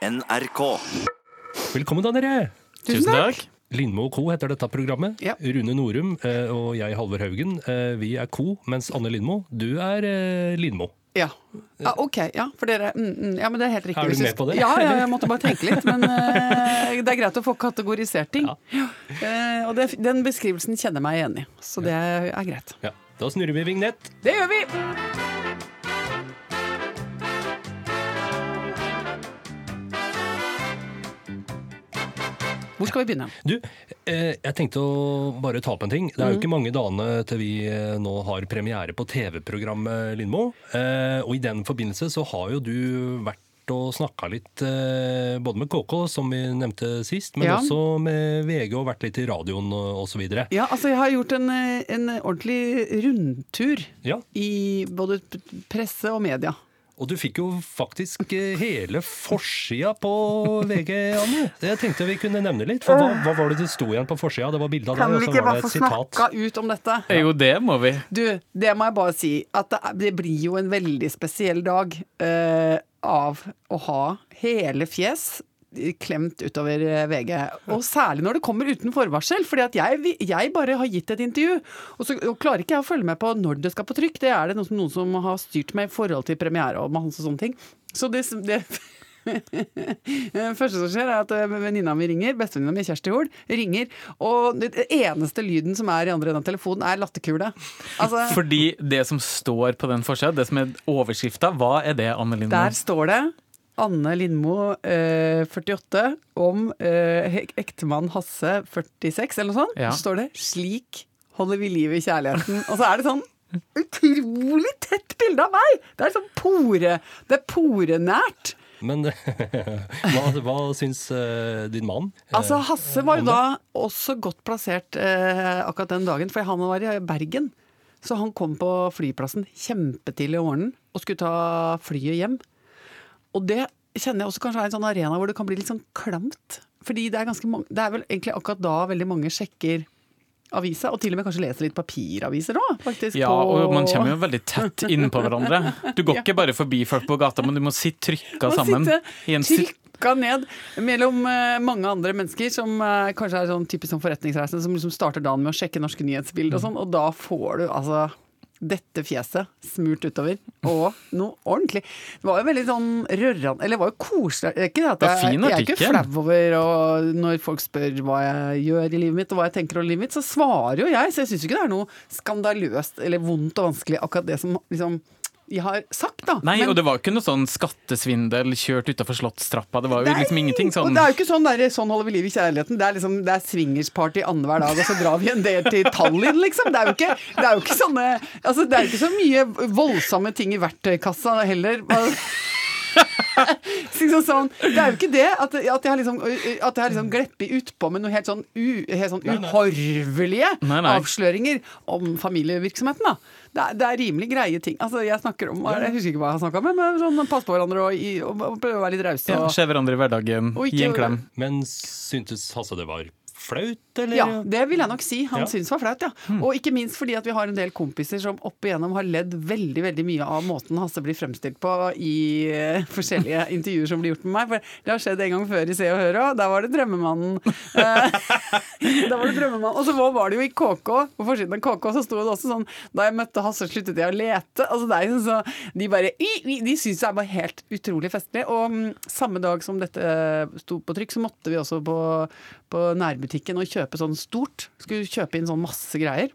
NRK. Velkommen da, dere! Tusen takk. Lindmo og co. heter dette programmet. Ja. Rune Norum eh, og jeg, Halvor Haugen, eh, vi er co. Mens Anne Lindmo, du er eh, Lindmo. Ja. ja, OK. Ja, for dere mm, mm, Ja, men det er helt riktig. Er du med på det? Ja, ja, jeg måtte bare tenke litt. Men uh, det er greit å få kategorisert ting. Ja. Uh, og det, den beskrivelsen kjenner jeg meg igjen i, så det er greit. Ja. Da snurrer vi vignett. Det gjør vi! Hvor skal vi begynne? Du, eh, jeg tenkte å bare ta opp en ting. Det er jo ikke mange dagene til vi eh, nå har premiere på TV-programmet Lindmo. Eh, og i den forbindelse så har jo du vært og snakka litt både med KK, som vi nevnte sist, men Ja. også med VG og vært litt i radioen osv. Ja, altså jeg har gjort en, en ordentlig rundtur Ja, i både presse og media. Og du fikk jo faktisk eh, hele forsida på VG, Anne. Jeg tenkte vi kunne nevne litt. For hva, hva var det det sto igjen på forsida? Det var bilde av deg, og så var det et sitat. Kan vi ikke bare snakka ut om dette? Jo, det må vi. Du, det må jeg bare si. At det, det blir jo en veldig spesiell dag Uh, av å ha hele fjes klemt utover eh, VG. Og særlig når det kommer uten forvarsel. fordi at jeg, jeg bare har gitt et intervju, og så og klarer ikke jeg å følge med på når det skal på trykk. Det er det noen som, noen som har styrt meg i forhold til premiere og masse sånne ting. Så det, det første som skjer, er at eh, venninna mi ringer. Bestevenninna mi, Kjersti Hoel, ringer. Og det eneste lyden som er i andre enden av telefonen, er latterkule. Altså, Fordi det som står på den forsida, det som er overskrifta, hva er det, Anne Lindmo? der står det Anne Lindmo, eh, 48, om eh, ektemann Hasse, 46, eller noe sånt. Ja. Så står det 'Slik holder vi liv i kjærligheten'. Og så er det sånn utrolig tett bilde av meg! Det er sånn pore Det er porenært. Men hva, hva syns uh, din mann? eh, Altså, Hasse var jo da også godt plassert uh, akkurat den dagen, for han var i Bergen. Så han kom på flyplassen kjempetidlig om morgenen og skulle ta flyet hjem. Og det kjenner jeg også kanskje er en sånn arena hvor det kan bli litt sånn klamt. Fordi det er ganske mange Det er vel egentlig akkurat da veldig mange sjekker avisa, og til og med kanskje leser litt papiraviser òg, faktisk. Ja, og man kommer jo veldig tett innpå hverandre. Du går ikke bare forbi folk på gata, men du må sitte trykka sammen. i en sitt trykka ned mellom eh, mange andre mennesker som eh, kanskje er sånn typisk sånn forretningsreisende, som liksom starter dagen med å sjekke norske nyhetsbilder og sånn, og da får du altså dette fjeset smurt utover, og noe ordentlig. Det var jo veldig sånn rørende Eller det var jo koselig. Det er Ikke det at Det var jeg, jeg er ikke flau over og når folk spør hva jeg gjør i livet mitt, og hva jeg tenker om livet mitt, så svarer jo jeg. Så jeg syns ikke det er noe skandaløst eller vondt og vanskelig, akkurat det som liksom jeg har sagt, da. Nei, Men- og det var ikke noe sånn skattesvindel kjørt utafor Slottstrappa. Det var jo Nei, liksom ingenting Og sånn det er jo ikke sånn, der, sånn holder vi liv i kjærligheten. Det er liksom, det er swingersparty annenhver dag, og så drar vi en del til Tallinn, liksom. Det er jo ikke, det er jo ikke sånne Altså, det er jo ikke så mye voldsomme ting i verktøykassa heller. Liksom sånn, det er jo ikke det at, at jeg har liksom, at jeg liksom gleppet utpå med noe helt sånn, u, helt sånn uhorvelige Nei, nei. avsløringer om familievirksomheten. da. Det er, det er rimelig greie ting. Altså, Jeg snakker om, jeg husker ikke hva jeg har snakka om, men sånn, passe på hverandre og, og, og prøve å være litt rause. ja, Se hverandre i hverdagen, Og ikke- gi en klem. Men syntes Hasse det var flaut, eller? Ja, det vil jeg nok si. Han Ja. syns var flaut, ja. Og ikke minst fordi at vi har en del kompiser som opp igjennom har ledd veldig veldig mye av måten Hasse blir fremstilt på i uh, forskjellige intervjuer som blir gjort med meg. For det har skjedd en gang før i Se og Hør òg. Der var det Drømmemannen. Eh, da var det Drømmemannen. Og så var var det jo i KK, på forsiden av KK så sto det også sånn Da jeg møtte Hasse, sluttet jeg å lete. Altså det er så De bare i, i, De syns det er bare helt utrolig festlig. Og um, samme dag som dette eh, sto på trykk, så måtte vi også på, på nærbutikken og kjøpe sånn stort. Skulle kjøpe inn sånn masse greier.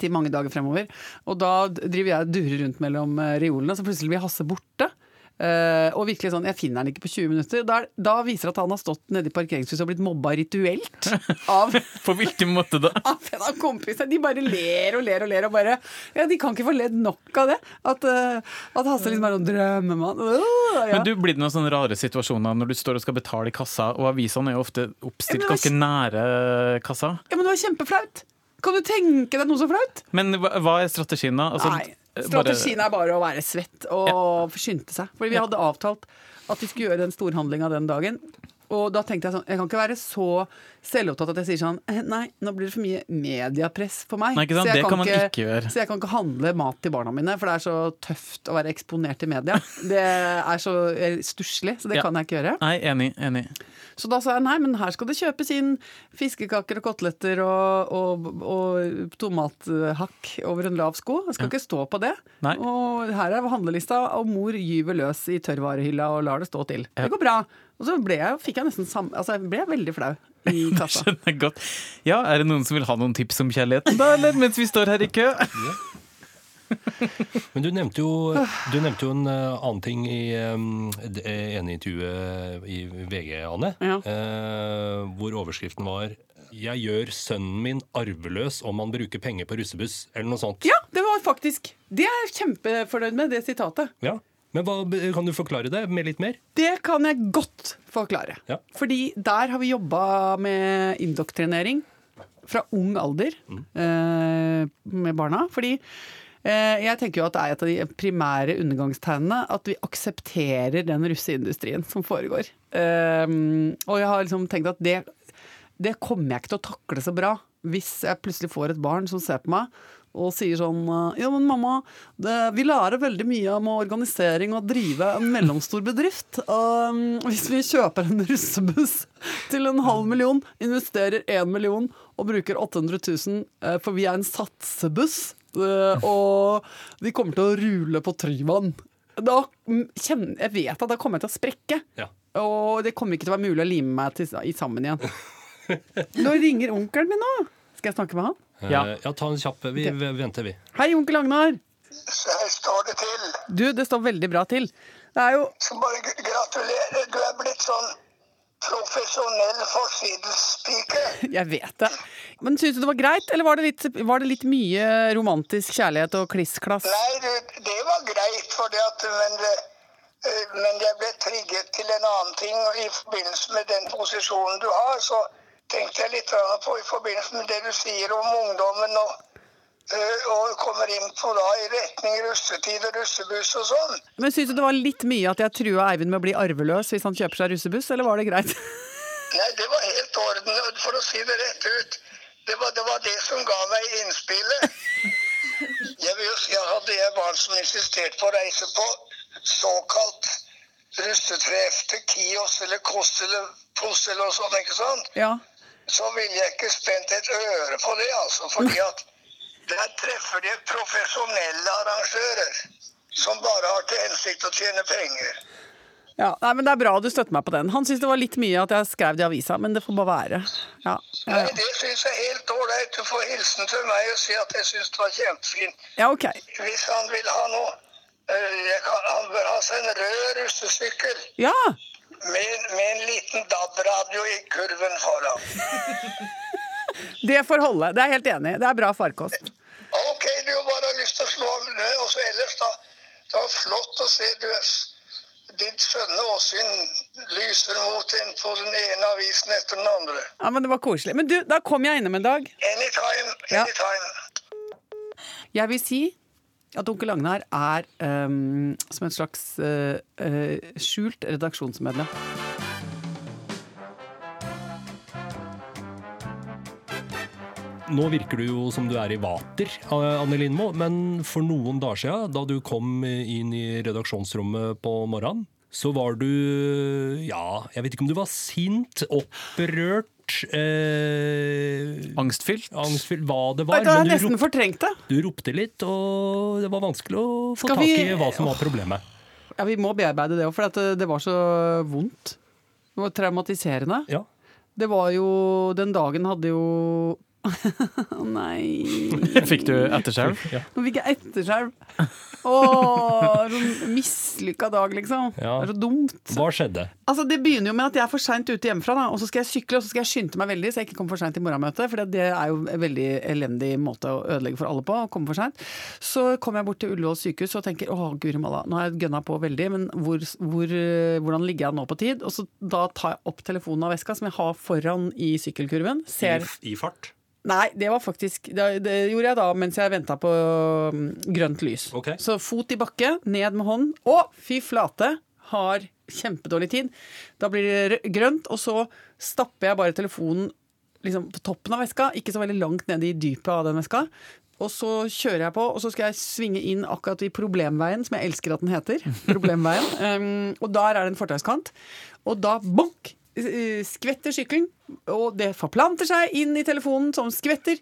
Til mange dager fremover. Og da driver jeg og durer rundt mellom eh, reolene, så plutselig blir Hasse borte. Eh, og virkelig sånn, Jeg finner han ikke på 20 minutter. Da, da viser det at han har stått nede i parkeringshuset og blitt mobba rituelt av På hvilken måte da? av en av kompisene. De bare ler og ler og ler. og bare, ja, De kan ikke få ledd nok av det. At, eh, at Hasse liksom er noen drømmemann. Uh, ja. Men du, Blir det noen sånne rare situasjoner når du står og skal betale i kassa, og avisene er jo ofte oppstilt ganske nære kassa? ja, men det var kjempeflaut. Kan du tenke deg noe så flaut? Men hva, hva er strategien da? Altså, Nei. Strategien er bare å være svett og skynde seg. Fordi vi hadde avtalt at vi skulle gjøre den storhandlinga den dagen. Og da tenkte jeg sånn, jeg kan ikke være så selvopptatt at jeg sier sånn eh, Nei, nå blir det for mye mediepress for meg. Nei? Så jeg Det kan man ikke. Så jeg kan ikke handle mat til barna mine, for det er så tøft å være eksponert i media. Det er så stusslig, så det Ja. kan jeg ikke gjøre. Nei, enig. enig. Så da sa jeg nei, men her skal det kjøpes inn fiskekaker og koteletter og, og, og tomathakk over en lav sko. Jeg skal ikke stå på det. Nei. Og her er handlelista, og mor gyver løs i tørrvarehylla og lar det stå til. Det går bra. Og så ble jeg, fikk jeg nesten samme Altså, jeg ble veldig flau i kassa. Skjønner godt. Ja, Er det noen som vil ha noen tips om kjærligheten, da, eller mens vi står her i kø? Men du nevnte jo, du nevnte jo en eh, annen ting i um, det ene intervjuet i VG, Anne. Ja. eh, hvor overskriften var 'Jeg gjør sønnen min arveløs om han bruker penger på russebuss', eller noe sånt. Ja, det var faktisk Det er jeg kjempefornøyd med, det sitatet. Ja. Men hva, kan du forklare det med litt mer? Det kan jeg godt forklare. Ja. Fordi der har vi jobba med indoktrinering fra ung alder eh, med barna. Fordi eh, jeg tenker jo at det er et av de primære undergangstegnene at vi aksepterer den russeindustrien som foregår. Eh, og jeg har liksom tenkt at det, det kommer jeg ikke til å takle så bra hvis jeg plutselig får et barn som ser på meg og sier sånn Ja, men mamma, det, vi lærer veldig mye om organisering og drive en mellomstor bedrift. Um, hvis vi kjøper en russebuss til en halv million, investerer én million og bruker 800 000, eh, for vi er en satsebuss, eh, og vi kommer til å rule på Tryvann. Da kjenner Jeg vet at da kommer jeg til å sprekke. Ja. Og det kommer ikke til å være mulig å lime meg til, i sammen igjen. Nå ringer onkelen min nå. Skal jeg snakke med han? Ja. Eh, ja ta en kjapp. Vi okay. venter, vi. Hei, onkel Agnar. Her står det til. Du, det står veldig bra til. Det er jo Skal bare gratulere. Du er blitt sånn profesjonell forsidespike. Jeg vet det. Men syns du det var greit, eller var det litt, var det litt mye romantisk kjærlighet og kliss-klass? Nei, du, det var greit, for det at men, det, eh, men jeg ble trigget til en annen ting. I forbindelse med den posisjonen du har, så tenkte jeg litt på i forbindelse med det du sier om ungdommen. og eh, og kommer inn på da i retning russetid og russebuss og sånn. Men syns du det var litt mye at jeg trua Eivind med å bli arveløs hvis han kjøper seg russebuss, eller var det greit? Nei, det var helt orden, for å si det rett ut. Det var det, var det som ga meg innspillet. Jeg vil jo si at Hadde jeg barn som insisterte på å reise på såkalt russetreff til Kios eller Kos eller Pos eller noe sånt, ikke sant? Ja. Så ville jeg ikke spent et øre på det, altså. Fordi at der treffer de profesjonelle arrangører som bare har til hensikt å tjene penger. ja. Nei, men Det er bra du støtter meg på den. Han syntes det var litt mye at jeg skrev det i avisa, men det får bare være. Ja, ja, Nei, det syns jeg er helt ålreit. Du får hilsen til meg og si at jeg syns det var kjempefint. ja ok. Hvis han vil ha noe eh, kan, Han bør ha seg en rød russesykkel Ja! Med, med en liten DAB-radio i kurven foran. Det får holde. Det er jeg helt enig i. Det er bra farkost. Ok, du har bare lyst til å slå av ned, og så ellers da. Det var flott å se du er ditt skjønne åsyn lyser mot en på den ene avisen etter den andre. Ja, men Det var koselig. Men du, da kom jeg innom en dag. Anytime, Ja. anytime. Jeg vil si at onkel Agnar er um, som et slags uh, uh, skjult redaksjonsmedlem. Nå virker du jo som du er i vater, Anne Lindmo, men for noen dager siden, da du kom inn i redaksjonsrommet på morgenen, så var du Ja, jeg vet ikke om du var sint, opprørt eh, Angstfylt? Angstfylt, hva det var. du, har jeg nesten fortrengt det. du ropte litt, og det var vanskelig å få Skal tak vi- i hva som var problemet. Ja, Vi må bearbeide det òg, for at det, var så vondt. Det var traumatiserende. Ja. Det var jo Den dagen hadde jo nei Fikk du etterskjelv? Nå fikk jeg etterskjelv. Åh, sånn mislykka dag, liksom. Ja. Det er så dumt. Hva skjedde? Altså, Det begynner jo med at jeg er for seint ute hjemmefra, da, og så skal jeg sykle og så skal jeg skynde meg veldig, så jeg ikke kommer for seint til morgenmøtet. For det er jo en veldig elendig måte å ødelegge for alle på, å komme for seint. Så kommer jeg bort til Ullevål sykehus og tenker å guri malla, nå har jeg gønna på veldig, men hvor, hvor, hvordan ligger jeg nå på tid? Og så da tar jeg opp telefonen av veska som jeg har foran i sykkelkurven. Ser I fart? Nei, det var faktisk Det, det gjorde jeg da mens jeg venta på um, grønt lys. Okay. Så fot i bakke, ned med hånd. Å, fy flate! har kjempedårlig tid. Da blir det grønt, og så stapper jeg bare telefonen liksom på toppen av veska, ikke så veldig langt ned i dypet av den veska. Og så kjører jeg på, og så skal jeg svinge inn akkurat i problemveien, som jeg elsker at den heter. Problemveien. Um, og der er det en fortauskant. Og da bonk! Eh, Skvetter sykkelen, og det forplanter seg inn i telefonen som skvetter.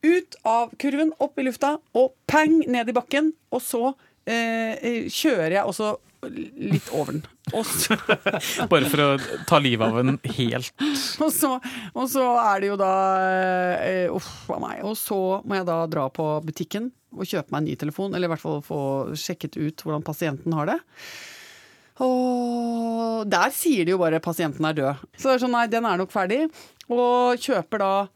Ut av kurven, opp i lufta, og pang ned i bakken. Og så eh, eh, kjører jeg også litt over den. Så Bare for å ta livet av en helt og så, og så er det jo da eh, Uff a meg. Og så må jeg da dra på butikken og kjøpe meg en ny telefon, eller i hvert fall få sjekket ut hvordan pasienten har det. Og der sier de jo bare 'pasienten er død'. Så det er sånn, nei, den er nok ferdig. Og kjøper da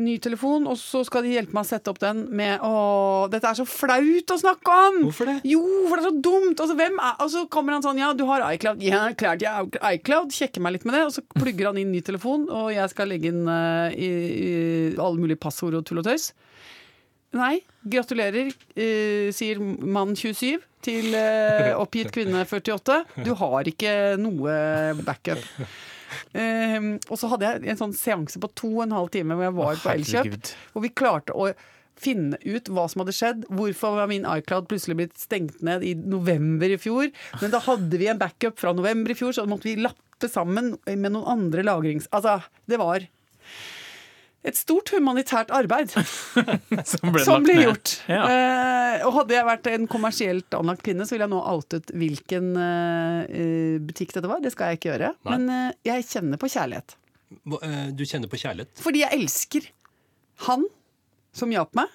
ny telefon, og så skal de hjelpe meg å sette opp den med Å, dette er så flaut å snakke om! Hvorfor det? Jo, for det er så dumt! Og så, hvem er, og så kommer han sånn Ja, du har iCloud. Ja, klart jeg har iCloud. Sjekker meg litt med det. Og så plugger han inn ny telefon, og jeg skal legge inn uh, i, i alle mulige passord og tull og tøys. Nei, gratulerer, eh, sier mann 27 til eh, oppgitt kvinne 48. Du har ikke noe backup. Eh, og så hadde jeg en sånn seanse på to og en halv time hvor jeg var på Elkjøp. Hvor vi klarte å finne ut hva som hadde skjedd. Hvorfor var min iCloud plutselig blitt stengt ned i november i fjor? Men da hadde vi en backup fra november i fjor, så måtte vi lappe sammen med noen andre lagrings... Altså, det var et stort humanitært arbeid som ble, som ble gjort. Ja. Eh, og hadde jeg vært en kommersielt anlagt kvinne, så ville jeg nå outet hvilken eh, eh, butikk dette var. Det skal jeg ikke gjøre. Nei. Men eh, jeg kjenner på kjærlighet. Eh, Du kjenner på kjærlighet? Fordi jeg elsker han som hjalp meg.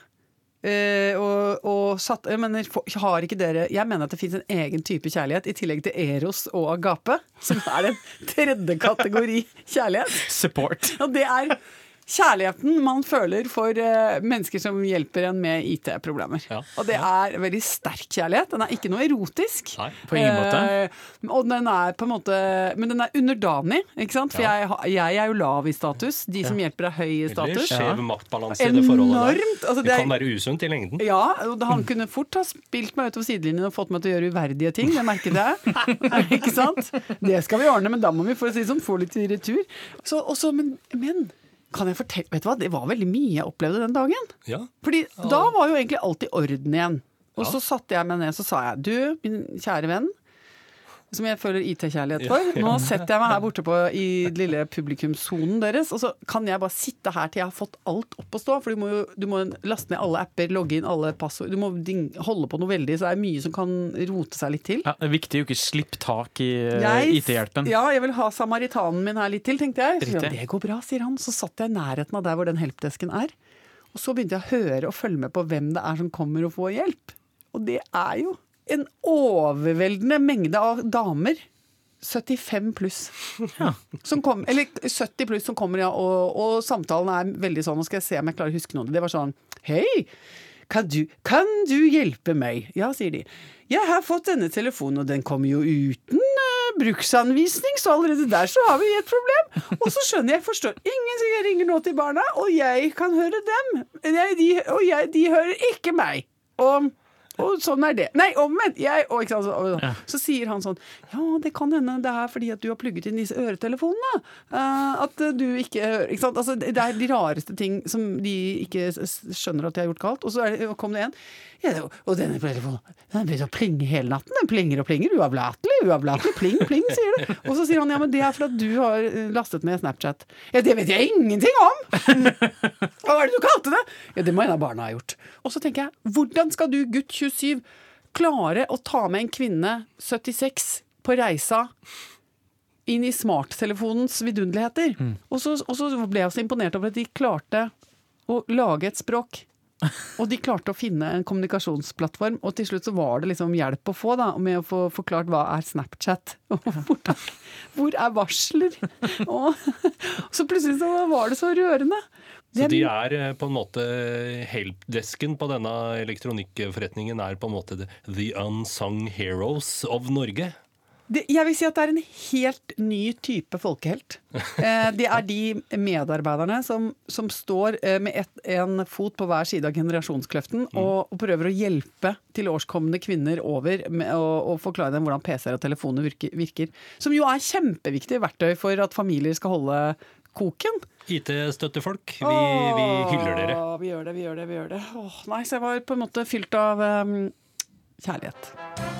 Eh, og, og satt, jeg mener, har ikke dere Jeg mener at det fins en egen type kjærlighet, i tillegg til Eros og Agape, som er den tredje kategori kjærlighet. Support. Og det er kjærligheten man føler for eh, mennesker som hjelper en med IT-problemer. Ja. Og det er veldig sterk kjærlighet. Den er ikke noe erotisk. Nei. På ingen måte. Eh, og den er på en måte Men den er underdanig, ikke sant? For Ja. jeg, jeg er jo lav i status. De som hjelper, er høy i status. skjev maktbalanse i det forholdet der. Altså, Det det kan være usunt i lengden. ja, og han kunne fort ha spilt meg utover sidelinjen og fått meg til å gjøre uverdige ting. Det merket jeg. ikke sant? Det skal vi ordne, men da må vi for å si det sånn, få litt i retur. Så, også, men, men kan jeg fortelle Vet du hva, det var veldig mye jeg opplevde den dagen. Ja. Fordi da var jo egentlig alt i orden igjen. Og Ja. så satte jeg meg ned så sa jeg du, min kjære venn, som jeg føler IT-kjærlighet for. Nå setter jeg meg her borte på, i lille publikumssonen deres, og så kan jeg bare sitte her til jeg har fått alt opp å stå. For du må jo du må laste ned alle apper, logge inn alle passord. Du må holde på noe veldig, så det er mye som kan rote seg litt til. Ja, det er viktig å ikke slippe tak i eh, IT-hjelpen. Ja, jeg vil ha samaritanen min her litt til, tenkte jeg. Så, ja, det går bra, sier han. Så satt jeg i nærheten av der hvor den helpdesken er. Og så begynte jeg å høre og følge med på hvem det er som kommer og får hjelp. Og det er jo en overveldende mengde av damer. 75 pluss. Som kom, eller 70 pluss som kommer, ja. Og, og samtalen er veldig sånn, nå skal jeg se om jeg klarer å huske noe. Det var sånn Hei, kan du, kan du hjelpe meg? Ja, sier de. Jeg har fått denne telefonen, og den kommer jo uten uh, bruksanvisning, så allerede der så har vi et problem. Og så skjønner jeg, forstår ingen, så jeg ringer nå til barna, og jeg kan høre dem. Jeg, de, og jeg, de hører ikke meg. Og og sånn er det. Nei, omvendt! Jeg, og, så, og, så sier han sånn Ja, det kan hende det er fordi at du har plugget inn disse øretelefonene. Uh, at du ikke hører ikke sant? Altså, Det er de rareste ting som de ikke skjønner at de har gjort galt. Og så er det, kom det en. Ja, det- og denne telefonen den begynner å plinge hele natten. Den plinger og plinger. Uavlatelig, uavlatelig. Pling, pling, sier det. Og så sier han ja, men det er fordi du har eh, lastet med Snapchat. Ja, det vet jeg ingenting om! Hva var det du kalte det? Ja, det må en av barna ha gjort. Og så tenker jeg, hvordan skal du, gutt 27, klare å ta med en kvinne 76 på reisa inn i smarttelefonens vidunderligheter? Og, så, og så ble jeg så imponert over at de klarte å lage et språk. Og de klarte å finne en kommunikasjonsplattform, og til slutt så var det liksom hjelp å få da, med å få forklart hva er Snapchat, og hvordan, hvor er varsler? Og så plutselig så var det så rørende. Så de er eh, på en måte helpdesken på denne elektronikkforretningen er på en måte the unsung heroes of Norge. Det, jeg vil si at det er en helt ny type folkehelt. Eh, det er de medarbeiderne som, som står eh, med et, en fot på hver side av generasjonskløften og, og prøver å hjelpe tilårskomne kvinner over med å forklare dem hvordan PC-er og telefoner virker, virker. Som jo er kjempeviktige verktøy for at familier skal holde koken. IT-støttefolk, vi, vi hyller dere. Vi gjør det, vi gjør det, vi gjør det. Åh, nei, så jeg var på en måte fylt av um, kjærlighet.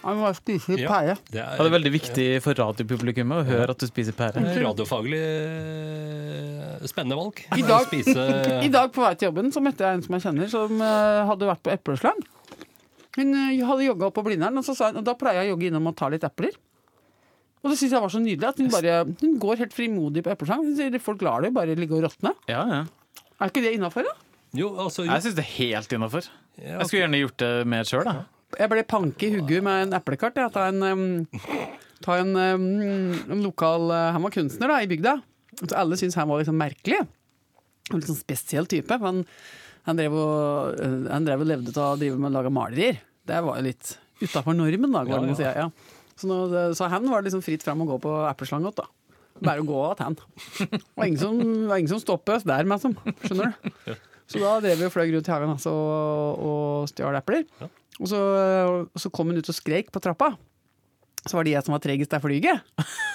Jeg må spise Ja. pære. Det Ja, det er er veldig viktig for radiopublikummet å høre at du spiser pære. radiofaglig eh, spennende valg. I dag, Spise I dag på vei til jobben så møtte jeg en som jeg kjenner, som eh, hadde vært på epleslang. Hun eh, hadde jogga opp på Blindern, og så sa hun og da pleier jeg å jogge innom og ta litt epler. Og det syns jeg var så nydelig at hun bare Hun går helt frimodig på epleslang. Hun sier folk lar det jo bare ligge og råtne. Ja, ja. Er ikke det innafor, da? Jo, altså jo, Jeg syns det er helt innafor. ja, Jeg skulle gjerne gjort det mer sjøl, da. Jeg ble panke i hugget med en eplekart. Jeg. Ta en, um, ta en, um, en lokal uh, Han var kunstner da, i bygda. Så alle syntes han var liksom merkelig. En litt sånn spesiell type. Han, han, drev og, uh, han drev og levde av å drive med å lage malerier. Det var jo litt utafor normen, da. Går det an å si. Ja. Så, nå, så han var liksom fritt fram å gå på epleslang godt, da. Bare å gå att han. Det var ingen som, var ingen som stoppet der, meg som. Skjønner du? Så da drev vi og fløy rundt i hagen altså, og, og stjal epler. Og så, og så kom hun ut og skreik på trappa. Så var det jeg som var tregest der flyget.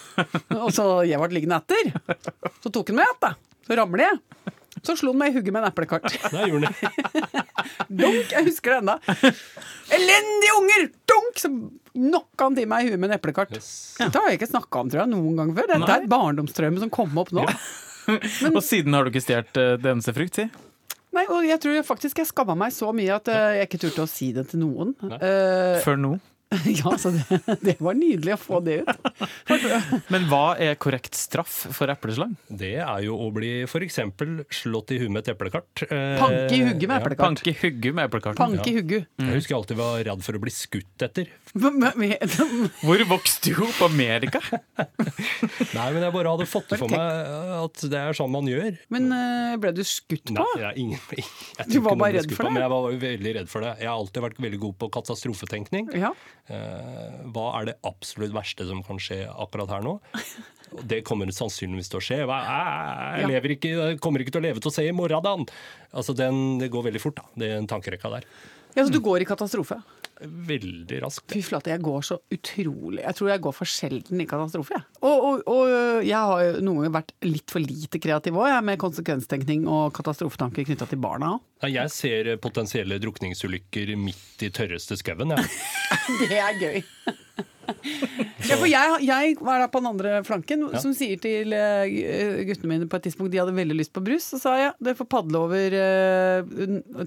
og så jeg ble liggende etter. Så tok hun meg igjen, da. Så ramler jeg. Så slo han meg i hugget med en eplekart. Dunk! Jeg husker det ennå. Elendige unger! Dunk! Så knocka han til meg i huet med en eplekart. Dette har jeg ikke snakka om tror jeg, noen gang før. Dette er et barndomstraume som kom opp nå. Og siden har du ikke stjålet uh, det eneste frukt, si. Nei, og jeg tror faktisk jeg skamma meg så mye at eh, jeg ikke turte å si det til noen. Eh, Før nå. ja, så det, det var nydelig å få det ut. Men hva er korrekt straff for epleslang? Det er jo å bli f.eks. slått i huet med et eplekart. Eh, Panke i hugget med ja. eplekart. Panke i hugget med eplekart. Panke i hugget. Jeg husker jeg alltid var redd for å bli skutt etter. Hvor vokste du opp? Amerika? Nei, men jeg bare hadde fått det for meg at det er sånn man gjør. Men eh, ble du skutt på? Nei, jeg, ingen, jeg, jeg Du var bare redd for for på, det? Men jeg var veldig redd for det. Jeg har alltid vært veldig god på katastrofetenkning. Ja. Eh, hva er det absolutt verste som kan skje akkurat her nå? Det kommer sannsynligvis til å skje. Hva, jeg, ikke, jeg kommer ikke til å leve til å se i morgen, da! Altså, den, det går veldig fort, da. Det er en tankerekka der. ja, Så du går i katastrofe? Veldig raskt. Fy flate, jeg går så utrolig Jeg tror jeg går for sjelden i katastrofe, jeg. Og, og, og jeg har jo noen ganger vært litt for lite kreativ òg, med konsekvenstenkning og katastrofetanker knytta til barna. Nei, Jeg ser potensielle drukningsulykker midt i tørreste skauen. jeg. Det er gøy. Ja, for jeg, jeg var da på den andre flanken, som sier til eh, guttene mine på et tidspunkt De hadde veldig lyst på brus. Så sa jeg dere får padle over eh,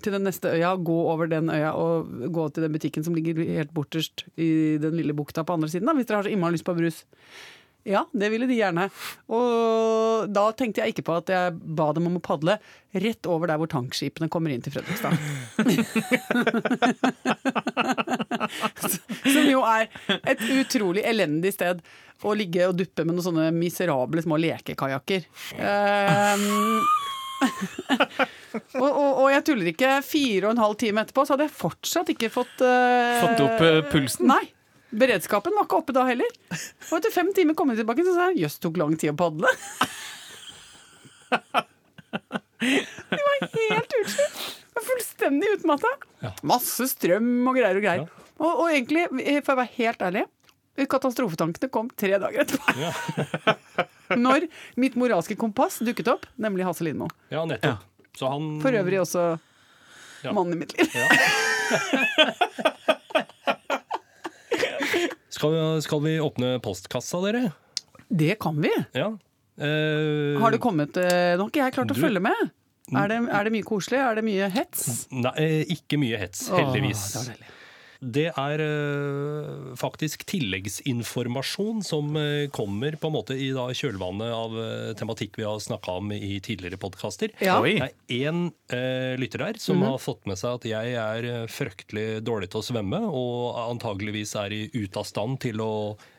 til den neste øya, gå over den øya og gå til den butikken som ligger helt borterst i den lille bukta på andre siden, da, hvis dere har så innmari lyst på brus. Ja, det ville de gjerne. Og da tenkte jeg ikke på at jeg ba dem om å padle rett over der hvor tankskipene kommer inn til Fredrikstad. Jo er et utrolig elendig sted å ligge og duppe med noen sånne miserable små lekekajakker. Um, og, og, og jeg tuller ikke, fire og en halv time etterpå så hadde jeg fortsatt ikke fått uh, Fått opp uh, pulsen? Nei. Beredskapen var ikke oppe da heller. Og etter fem timer kom jeg tilbake, så sa jeg jøss, tok lang tid å padle. De var helt utslitt. Fullstendig utmatta. Masse strøm og greier og greier. Og, og egentlig, for å være helt ærlig, katastrofetankene kom tre dager etterpå. Når mitt moralske kompass dukket opp, nemlig Hasse Lindmo. Ja, nettopp. Så han For øvrig også Ja. mannen i mitt liv. Skal, vi- skal vi åpne postkassa, dere? Det kan vi. Ja. Eh, Har det kommet eh, Nå har ikke jeg klart å Du- følge med. Er det, er det mye koselig? Er det mye hets? Nei, eh, ikke mye hets, heldigvis. Åh, det var deilig. Det er eh, faktisk tilleggsinformasjon som eh, kommer på en måte i da, kjølvannet av eh, tematikk vi har snakka om i tidligere podkaster. Ja. Det er én lytter der som har fått med seg at jeg er fryktelig dårlig til å svømme, og antageligvis er i ute av stand til å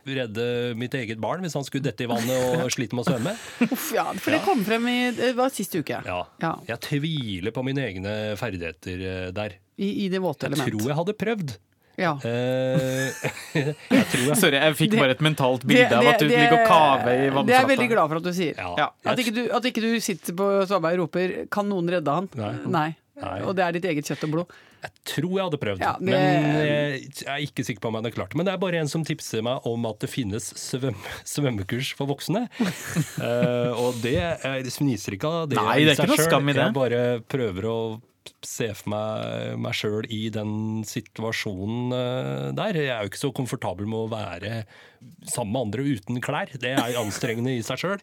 redde mitt eget barn hvis han skulle dette i vannet og slite med å svømme. Uff, ja, for det kom frem i Det var sist uke. Ja. Ja. Jeg tviler på mine egne ferdigheter der. I, i det våte Jeg tror jeg hadde prøvd. Ja. Eh, jeg tror jeg Sorry, jeg fikk bare et mentalt bilde av at du det- ligger og kaver i Det er jeg veldig glad for at du sier. ja. Ja. At ikke, du, at ikke du sitter på Svaberg og roper 'kan noen redde han'? Nei. Nei. Og det er ditt eget kjøtt og blod. Jeg tror jeg hadde prøvd, Ja, det- men jeg er ikke sikker på om jeg hadde klart det. Men det er bare en som tipser meg om at det finnes svøm svømmekurs for voksne. uh, og det sniser fniser ikke av det Nei, det er ikke noe skam i det. Jeg bare prøver å se for meg meg sjøl i den situasjonen eh, der. Jeg er jo ikke så komfortabel med å være sammen med andre uten klær. Det er anstrengende i seg sjøl.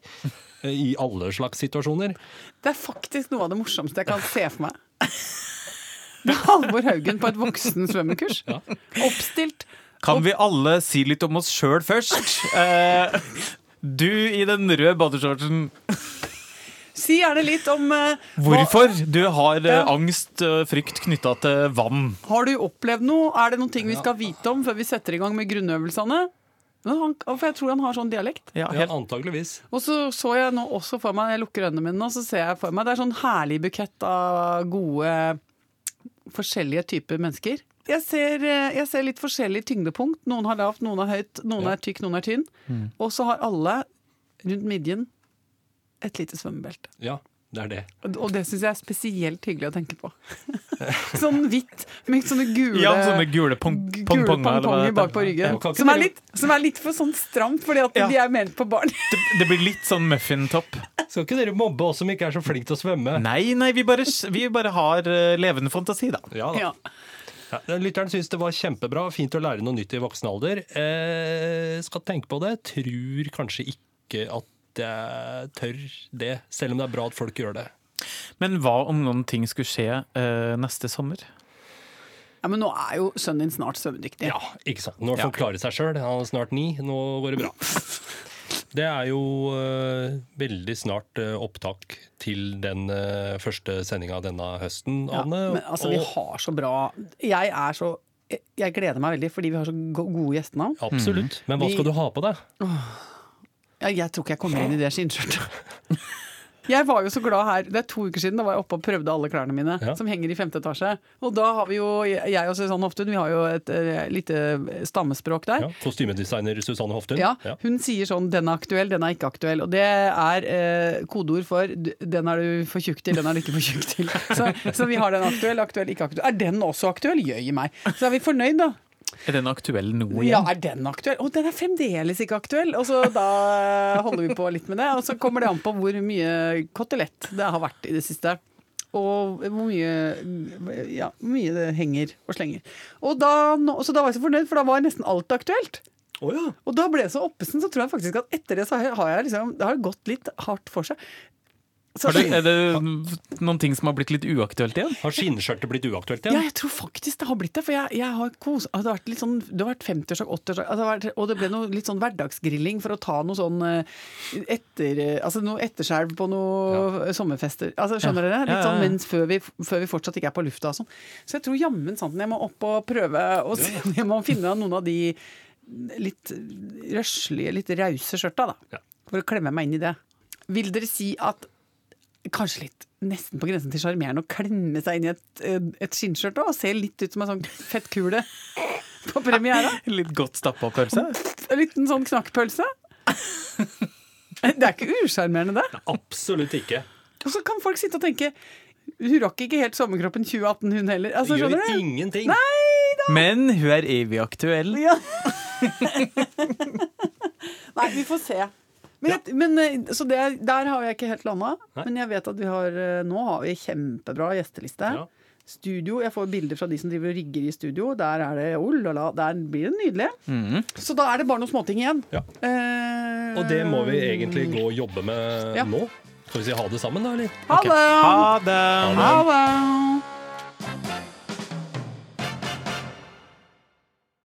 I alle slags situasjoner. Det er faktisk noe av det morsomste jeg kan se for meg. Det er Halvor Haugen på et voksen svømmekurs. Oppstilt. Kan vi alle si litt om oss sjøl først? Eh, du i den røde badeshortsen. Si gjerne litt om eh, hva- Hvorfor du har uh, angst og frykt knytta til vann? Har du opplevd noe? Er det noen ting vi skal vite om før vi setter i gang med grunnøvelsene? Men han, for jeg tror han har sånn dialekt. Ja, Ja, helt. antageligvis. Og så så jeg nå også for meg, jeg lukker øynene mine nå, så ser jeg for meg Det er sånn herlig bukett av gode, forskjellige typer mennesker. Jeg ser, eh, jeg ser litt forskjellig tyngdepunkt. Noen har lavt, noen har høyt, noen Ja. er tykk, noen er tynn. Og så har alle rundt midjen et lite svømmebelte. Ja, det er det. Og- Og det syns jeg er spesielt hyggelig å tenke på. sånn hvitt med sånne gule Ja, sånne gule pong- gule pongponger, bak på ryggen. Som er, litt, som er litt for sånn stramt, fordi at Ja. de er ment på barn. Det, det blir litt sånn muffintopp. Skal ikke dere mobbe oss som ikke er så flinke til å svømme? Nei, nei, vi bare, vi bare har eh, levende fantasi, da. Ja, da. Ja. Ja, lytteren syns det var kjempebra. Fint å lære noe nytt i voksen alder. Eh, skal tenke på det. Tror kanskje ikke at jeg tør det, selv om det er bra at folk gjør det. Men hva om noen ting skulle skje eh, neste sommer? Ja, Men nå er jo sønnen din snart svømmedyktig. Ja, ikke sant. Nå Når folk klare seg sjøl. Han er snart ni. Nå går det bra. Det er jo uh, veldig snart uh, opptak til den uh, første sendinga denne høsten, Ja, Anne. men altså, vi har så bra Jeg er så jeg- Jeg gleder meg veldig fordi vi har så gode gjestenavn. Absolutt. Men hva Vi- skal du ha på deg? Ja, jeg tror ikke jeg kommer inn i det skinnskjørtet. Jeg var jo så glad her, Det er to uker siden da var jeg oppe og prøvde alle klærne mine, Ja. som henger i femte etasje. Og da har vi jo, jeg og Susanne Hoftun, vi har jo et eh, lite stammespråk der. Ja, Kostymedesigner Susanne Hoftun? Ja, Hun sier sånn 'den er aktuell, den er ikke aktuell'. Og det er eh, kodeord for 'den er du for tjukk til, den er du ikke for tjukk til'. Så, så vi har den aktuell, aktuell, ikke aktuell. Er den også aktuell? Jøye meg. Så er vi fornøyd, da. Er den aktuell nå igjen? Ja, er den aktuell? Og den er fremdeles ikke aktuell! Og så da holder vi på litt med det. Og så kommer det an på hvor mye kotelett det har vært i det siste. Og hvor mye, ja, hvor mye det henger og slenger. Og da, så da var jeg så fornøyd, for da var nesten alt aktuelt. Oh, ja. Og da ble jeg så oppesen, så tror jeg faktisk at etter det så har jeg liksom Det har gått litt hardt for seg. Så, det, er det noen ting som har blitt litt uaktuelt igjen? Har skinnskjørtet blitt uaktuelt igjen? ja, jeg tror faktisk det har blitt det. For jeg, jeg har kos, altså, det har vært litt sånn Det har vært 50-årsdag, 80-årsdag altså, Og det ble noe litt sånn hverdagsgrilling for å ta noe sånn eh, etter, eh, Altså noe etterskjelv på noe sommerfester. Altså, skjønner dere? Litt Ja, ja, sånn mens før vi, før vi fortsatt ikke er på lufta og sånn. Så jeg tror jammen sant jeg må opp og prøve å se om jeg må finne noen av de litt røslige, litt rause skjørta, da. Ja. For å klemme meg inn i det. Vil dere si at kanskje litt nesten på grensen til sjarmerende å klemme seg inn i et, eh, et skinnskjørt og se litt ut som en sånn fettkule på premiera? Litt godt stappa pølse? En liten sånn knakkpølse? Det er ikke usjarmerende, det. Absolutt ikke. Og så kan folk sitte og tenke hun rakk ikke helt sommerkroppen 2018, hun heller. Altså, Gjør skjønner du? ingenting. Men hun er evig aktuell. Ja. Nei, vi får se. Men, ja. men eh, Så det, der har jeg ikke helt landa. Men jeg vet at vi har eh, nå har vi kjempebra gjesteliste. Ja. Studio, Jeg får bilder fra de som driver og rigger i studio. Der er det oh la la, der blir det nydelig. Så da er det bare noen småting igjen. Ja. Eh, Og det må vi egentlig gå og jobbe med Ja. nå. Skal vi si ha det sammen, da, eller? Ha det! Ha det! Ha det!